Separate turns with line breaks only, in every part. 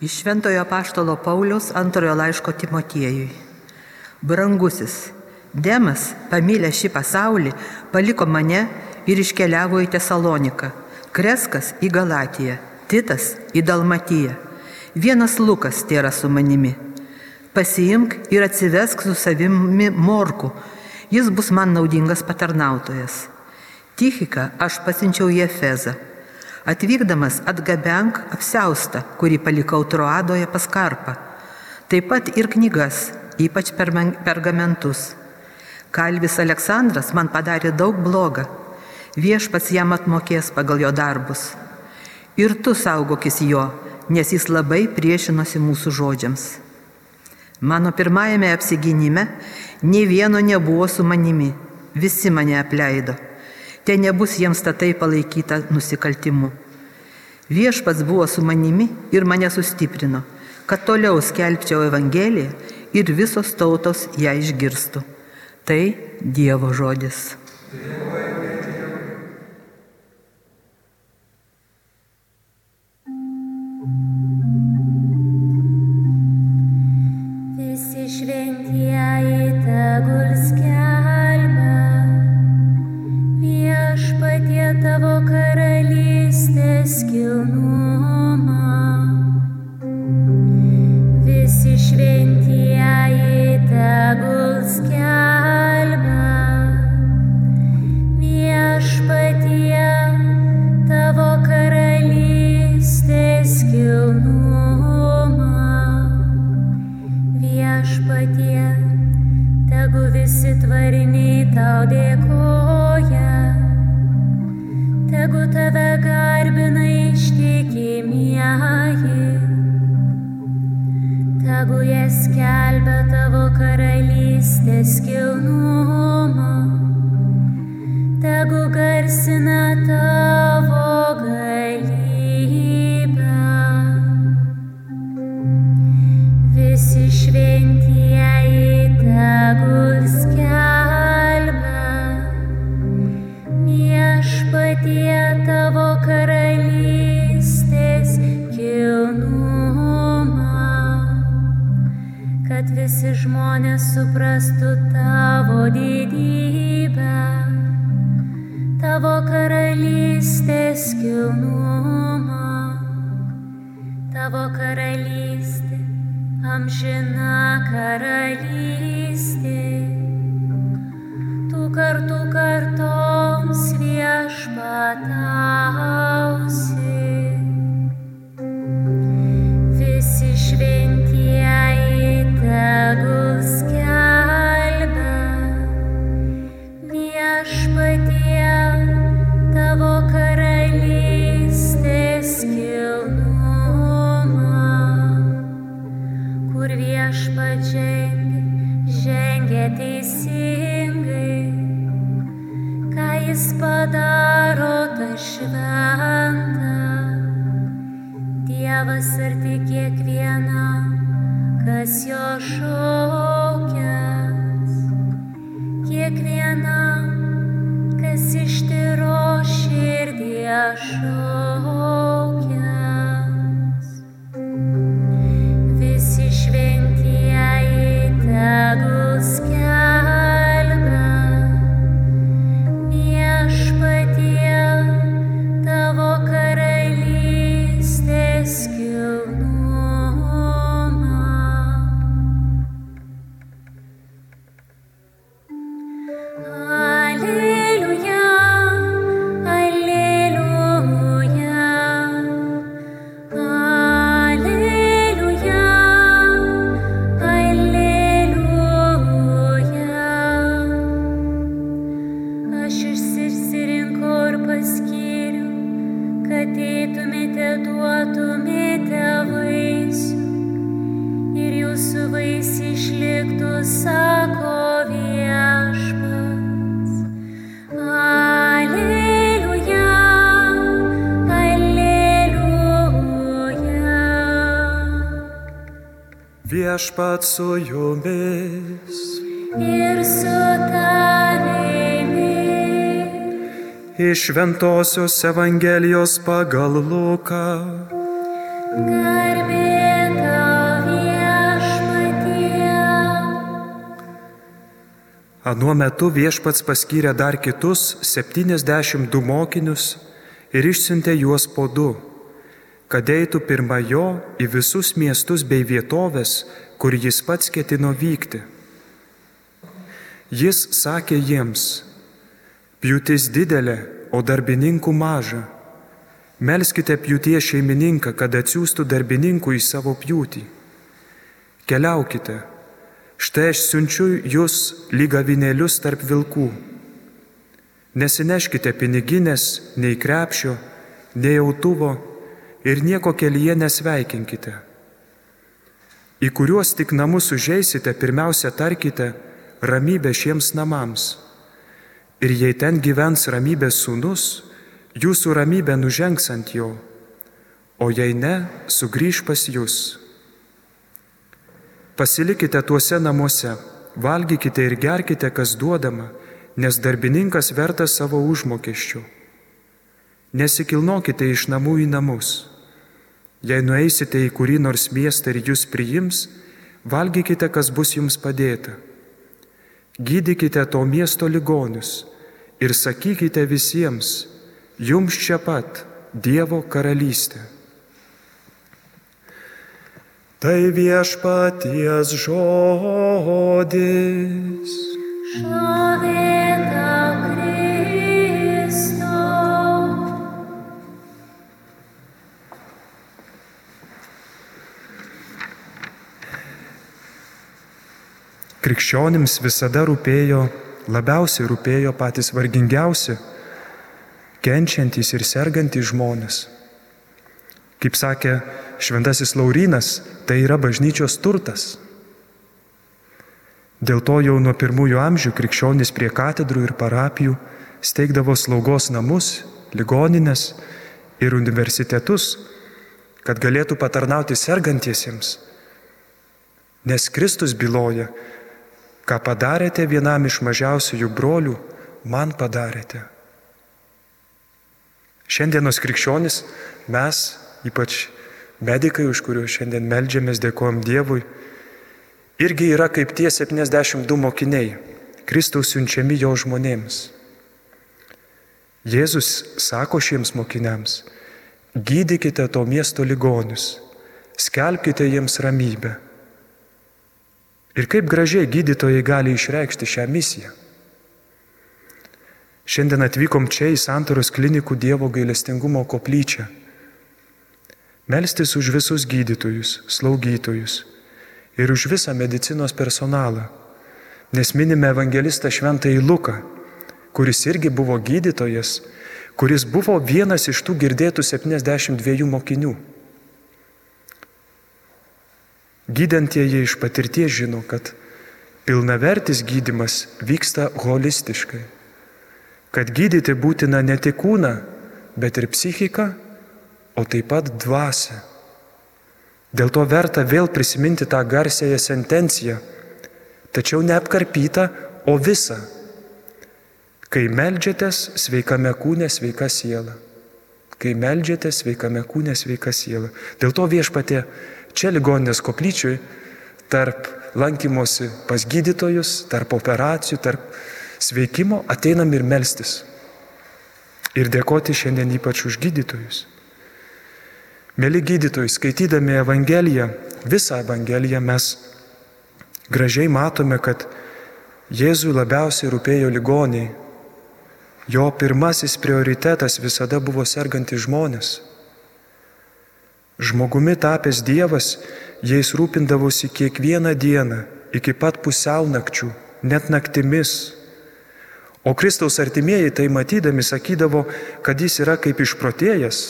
Iš Šventojo Paštalo Pauliaus antrojo laiško Timotiejui. Brangusis, Demas, pamylęs šį pasaulį, paliko mane ir iškeliavo į Tesaloniką, Kreskas į Galatiją, Titas į Dalmatiją. Vienas Lukas tėra su manimi. Pasiimk ir atsivesk su savimi morku, jis bus man naudingas patarnautojas. Tichika aš pasinčiau į Efezą. Atvykdamas atgabenk apseustą, kurį palikau Troadoje pas Karpą. Taip pat ir knygas, ypač pergamentus. Kalvis Aleksandras man padarė daug blogą. Viešpats jam atmokės pagal jo darbus. Ir tu saugokis jo, nes jis labai priešinosi mūsų žodžiams. Mano pirmajame apsiginime ne vieno nebuvo su manimi, visi mane apleido te nebus jiems tatai palaikyta nusikaltimu. Viešpats buvo su manimi ir mane sustiprino, kad toliau skelbčiau Evangeliją ir visos tautos ją išgirstų. Tai Dievo žodis. Dievo. tegu jie skelbia tavo karalystės kilnumą, tegu garsina tavo. kad visi žmonės suprastų tavo didybę, tavo karalystės kilnumą, tavo karalystė, amžina karalystė. Tu kartu kartoms viešpatą. голосящая.
Viešpat su jumis.
Ir su tavimi.
Iš Ventosios Evangelijos pagal Luką.
Garbė
Anuo metu viešpats paskyrė dar kitus 72 mokinius ir išsiuntė juos po du, kad eitų pirma jo į visus miestus bei vietovės, kur jis pats ketino vykti. Jis sakė jiems, pjūtis didelė, o darbininkų maža. Melskite pjūties šeimininką, kad atsiųstų darbininkų į savo pjūtį. Keliaukite, štai aš siunčiu jūs lygavinėlius tarp vilkų. Nesineškite piniginės, nei krepšio, nei autuvo ir nieko kelyje nesveikinkite. Į kuriuos tik namus užeisite, pirmiausia tarkite ramybę šiems namams. Ir jei ten gyvens ramybės sūnus, jūsų ramybė nužengs ant jo, o jei ne, sugrįž pas jūs. Pasilikite tuose namuose, valgykite ir gerkite, kas duodama, nes darbininkas vertas savo užmokesčių. Nesikilnokite iš namų į namus. Jei nueisite į kurį nors miestą ir jūs priims, valgykite, kas bus jums padėta. Gydykite to miesto ligonius ir sakykite visiems, jums čia pat Dievo karalystė.
Tai viešpaties žodis.
Šlovė tau, Kristau.
Krikščionims visada rūpėjo, labiausiai rūpėjo patys vargingiausi, kenčiantys ir sergantys žmonės. Kaip sakė Šventasis Laurinas, tai yra bažnyčios turtas. Dėl to jau nuo pirmųjų amžių krikščionys prie katedrų ir parapijų steigdavo slaugos namus, ligoninės ir universitetus, kad galėtų patarnauti sergantiesiems. Nes Kristus byloja, ką padarėte vienam iš mažiausiųjų brolių, man padarėte. Šiandienos krikščionis mes, ypač medikai, už kuriuos šiandien melžiamės, dėkojom Dievui, irgi yra kaip tie 72 mokiniai, Kristaus siunčiami jo žmonėms. Jėzus sako šiems mokiniams, gydykite to miesto ligonius, skelbkite jiems ramybę. Ir kaip gražiai gydytojai gali išreikšti šią misiją. Šiandien atvykom čia į Santoros klinikų Dievo gailestingumo koplyčią. Melstis už visus gydytojus, slaugytojus ir už visą medicinos personalą. Nes minime evangelistą Šventąjį Luką, kuris irgi buvo gydytojas, kuris buvo vienas iš tų girdėtų 72 mokinių. Gydantieji iš patirties žino, kad pilnavertis gydimas vyksta holistiškai. Kad gydyti būtina ne tik kūną, bet ir psichiką, o taip pat dvasę. Dėl to verta vėl prisiminti tą garsėją sentenciją, tačiau neapkarpytą, o visą. Kai melžiatės, sveikame kūne, sveika siela. Kai melžiatės, sveikame kūne, sveika siela. Dėl to viešpatė čia ligoninės koplyčiui tarp lankymosi pas gydytojus, tarp operacijų, tarp sveikimo ateinam ir melstis. Ir dėkoti šiandien ypač už gydytojus. Mėly gydytojai, skaitydami Evangeliją, visą Evangeliją mes gražiai matome, kad Jėzui labiausiai rūpėjo ligoniai. Jo pirmasis prioritetas visada buvo sergantys žmonės. Žmogumi tapęs Dievas, jais rūpindavosi kiekvieną dieną, iki pat pusiaunakčių, net naktimis. O Kristaus artimieji tai matydami sakydavo, kad jis yra kaip išprotėjęs,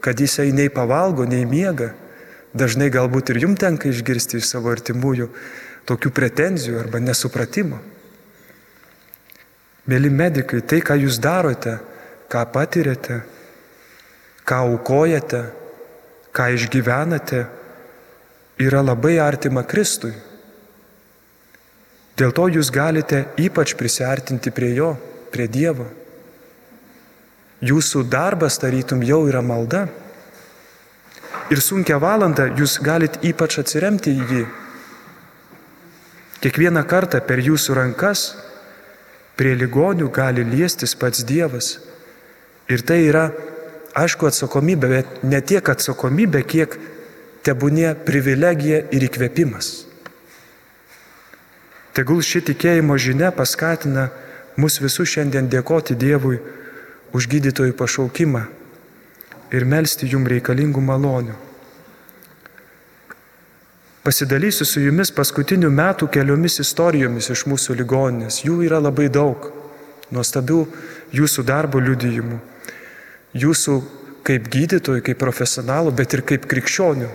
kad jisai nei pavalgo, nei miega. Dažnai galbūt ir jum tenka išgirsti iš savo artimųjų tokių pretenzijų arba nesupratimo. Mėly medikai, tai, ką jūs darote, ką patirėte, ką aukojate, ką išgyvenate, yra labai artima Kristui. Dėl to jūs galite ypač prisartinti prie Jo, prie Dievo. Jūsų darbas tarytum jau yra malda. ir sunkia valanda jūs galite ypač atsiremti į jį. Kiekvieną kartą per jūsų rankas prie ligonių gali liestis pats Dievas. Ir tai yra, aišku, atsakomybė, bet ne tiek atsakomybė, kiek tebūnė privilegija ir įkvėpimas. Tegul ši tikėjimo žinia paskatina mus visus šiandien dėkoti Dievui už gydytojų pašaukimą ir melstį jum reikalingų malonių. Pasidalysiu su jumis paskutinių metų keliomis istorijomis iš mūsų ligoninės. Jų yra labai daug. Nuostabių jūsų darbo liudijimų. Jūsų kaip gydytojų, kaip profesionalų, bet ir kaip krikščionių.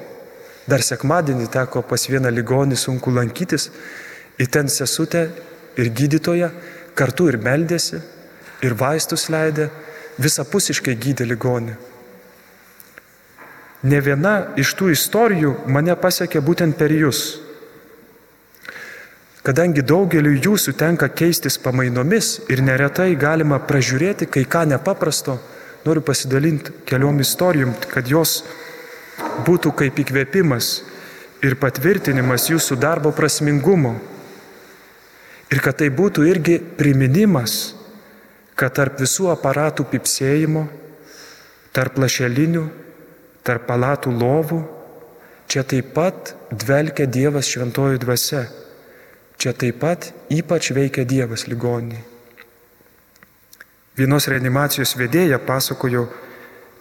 Dar sekmadienį teko pas vieną ligonį sunku lankytis. Į ten sesutę ir gydytoją kartu ir meldėsi, ir vaistus leidė, visapusiškai gydė ligonį. Ne viena iš tų istorijų mane pasiekė būtent per jūs. Kadangi daugeliu jūsų tenka keistis pamainomis ir neretai galima pražiūrėti kai ką nepaprasto, noriu pasidalinti keliom istorijom, kad jos būtų kaip įkvėpimas ir patvirtinimas jūsų darbo prasmingumo. Ir kad tai būtų irgi priminimas, kad tarp visų aparatų pipsėjimo, tarp lašelinių, tarp palatų lovų, čia taip pat dvelkia Dievas šventojų dvasia. Čia taip pat ypač veikia Dievas ligoniai. Vienos reanimacijos vedėja pasakojo,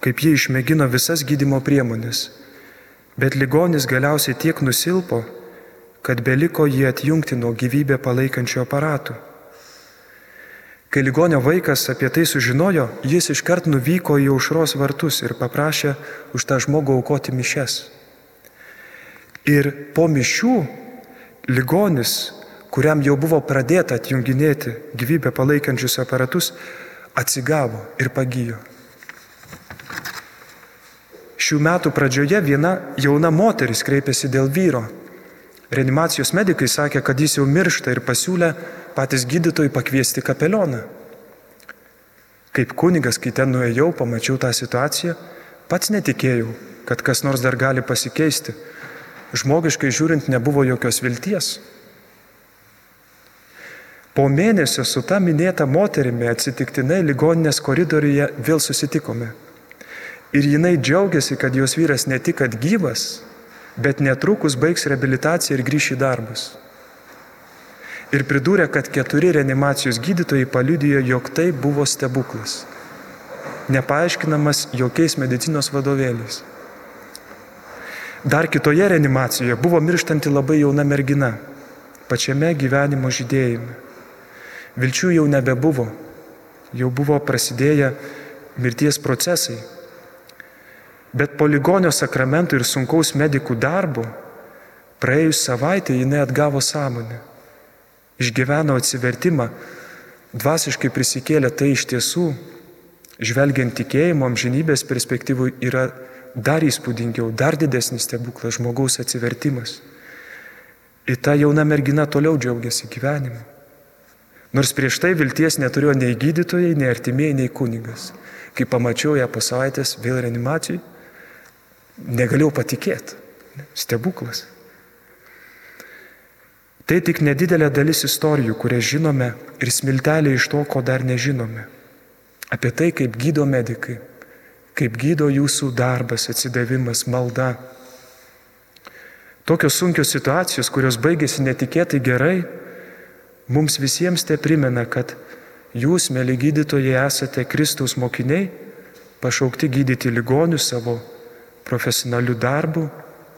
kaip jie išmėgino visas gydimo priemonės, bet ligonis galiausiai tiek nusilpo, kad beliko jį atjungti nuo gyvybę palaikančių aparatų. Kai ligonio vaikas apie tai sužinojo, jis iškart nuvyko į aušros vartus ir paprašė už tą žmogų aukoti mišes. Ir po mišių ligonis, kuriam jau buvo pradėta atjunginėti gyvybę palaikančius aparatus, atsigavo ir pagyjo. Šių metų pradžioje viena jauna moteris kreipėsi dėl vyro. Reanimacijos medikai sakė, kad jis jau miršta ir pasiūlė patys gydytojai pakviesti kapelioną. Kaip kunigas, kai ten nuėjau, pamačiau tą situaciją, pats netikėjau, kad kas nors dar gali pasikeisti. Žmogiškai žiūrint, nebuvo jokios vilties. Po mėnesio su ta minėta moterimi atsitiktinai ligoninės koridoriuje vėl susitikome. Ir jinai džiaugiasi, kad jos vyras ne tik gyvas, bet netrukus baigs reabilitaciją ir grįš į darbus ir pridūrė, kad keturi reanimacijos gydytojai paliudijo, jog tai buvo stebuklas, nepaaiškinamas jokiais medicinos vadovėliais. Dar kitoje reanimacijoje buvo mirštanti labai jauna mergina, pačiame gyvenimo žydėjime. Vilčių jau nebebuvo, jau buvo prasidėję mirties procesai. Bet po ligonio sakramentų ir sunkaus medikų darbo, praėjus savaitę jinai atgavo sąmonę išgyveno atsivertimą, dvasiškai prisikėlė, tai iš tiesų, žvelgiant tikėjimo amžinybės perspektyvų, yra dar įspūdingiau, dar didesnis stebuklas žmogaus atsivertimas. Ir ta jauna mergina toliau džiaugiasi gyvenimu. Nors prieš tai vilties neturėjo nei gydytojai, nei artimieji, nei kunigas. Kai pamačiau ją po savaitės vėl reanimacijai, negalėjau patikėti. Stebuklas. Tai tik nedidelė dalis istorijų, kurias žinome ir smiltelė iš to, ko dar nežinome. Apie tai, kaip gydo medikai, kaip gydo jūsų darbas, atsidavimas, malda. Tokios sunkios situacijos, kurios baigėsi netikėtai gerai, mums visiems te primena, kad jūs, mėly gydytojai, esate Kristaus mokiniai, pašaukti gydyti ligonius savo profesionalių darbų,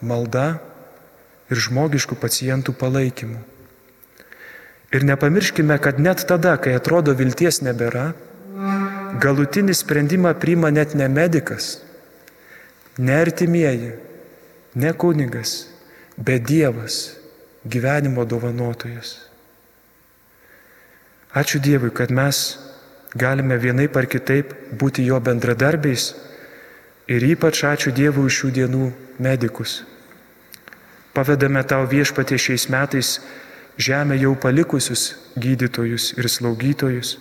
malda ir žmogiškų pacientų palaikymu. Ir nepamirškime, kad net tada, kai atrodo vilties nebėra, galutinį sprendimą priima net ne medikas, ne artimieji, ne kunigas, bet Dievas, gyvenimo dovanotojas. Ačiū Dievui, kad mes galime vienai par kitaip būti jo bendradarbiais ir ypač ačiū Dievui šių dienų medikus Pavedame tau viešpatie šiais metais žemę jau palikusius gydytojus ir slaugytojus.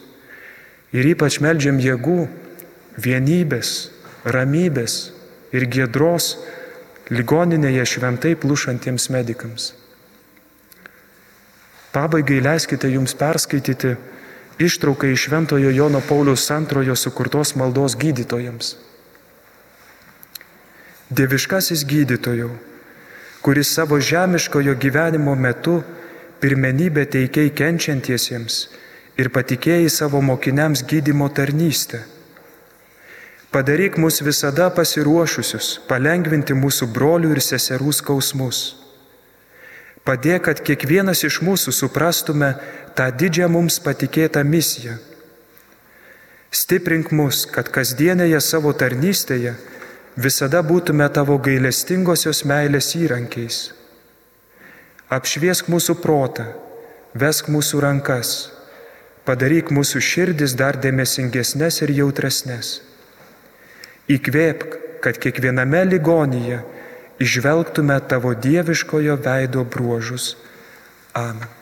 Ir ypač melžiam jėgų, vienybės, ramybės ir gėdros ligoninėje šventai plušantiems medikams. Pabaigai leiskite jums perskaityti ištrauką iš Šventojo Jono Pauliaus antrojo sukurtos maldos gydytojams. Dieviškasis gydytojau, kuris savo žemiškojo gyvenimo metu pirmenybę teikiai kenčiantiesiems ir patikėjai savo mokiniams gydimo tarnystę. Padaryk mus visada pasiruošusius palengvinti mūsų brolių ir seserų skausmus Padėk, kad kiekvienas iš mūsų suprastume tą didžią mums patikėtą misiją. Stiprink mus, kad kasdienėje savo tarnystėje visada būtume tavo gailestingosios meilės įrankiais. Apšviesk mūsų protą, vesk mūsų rankas, padaryk mūsų širdis dar dėmesingesnės ir jautresnės. Įkvėpk, kad kiekviename ligonyje išvelgtume tavo dieviškojo veido bruožus. Amen.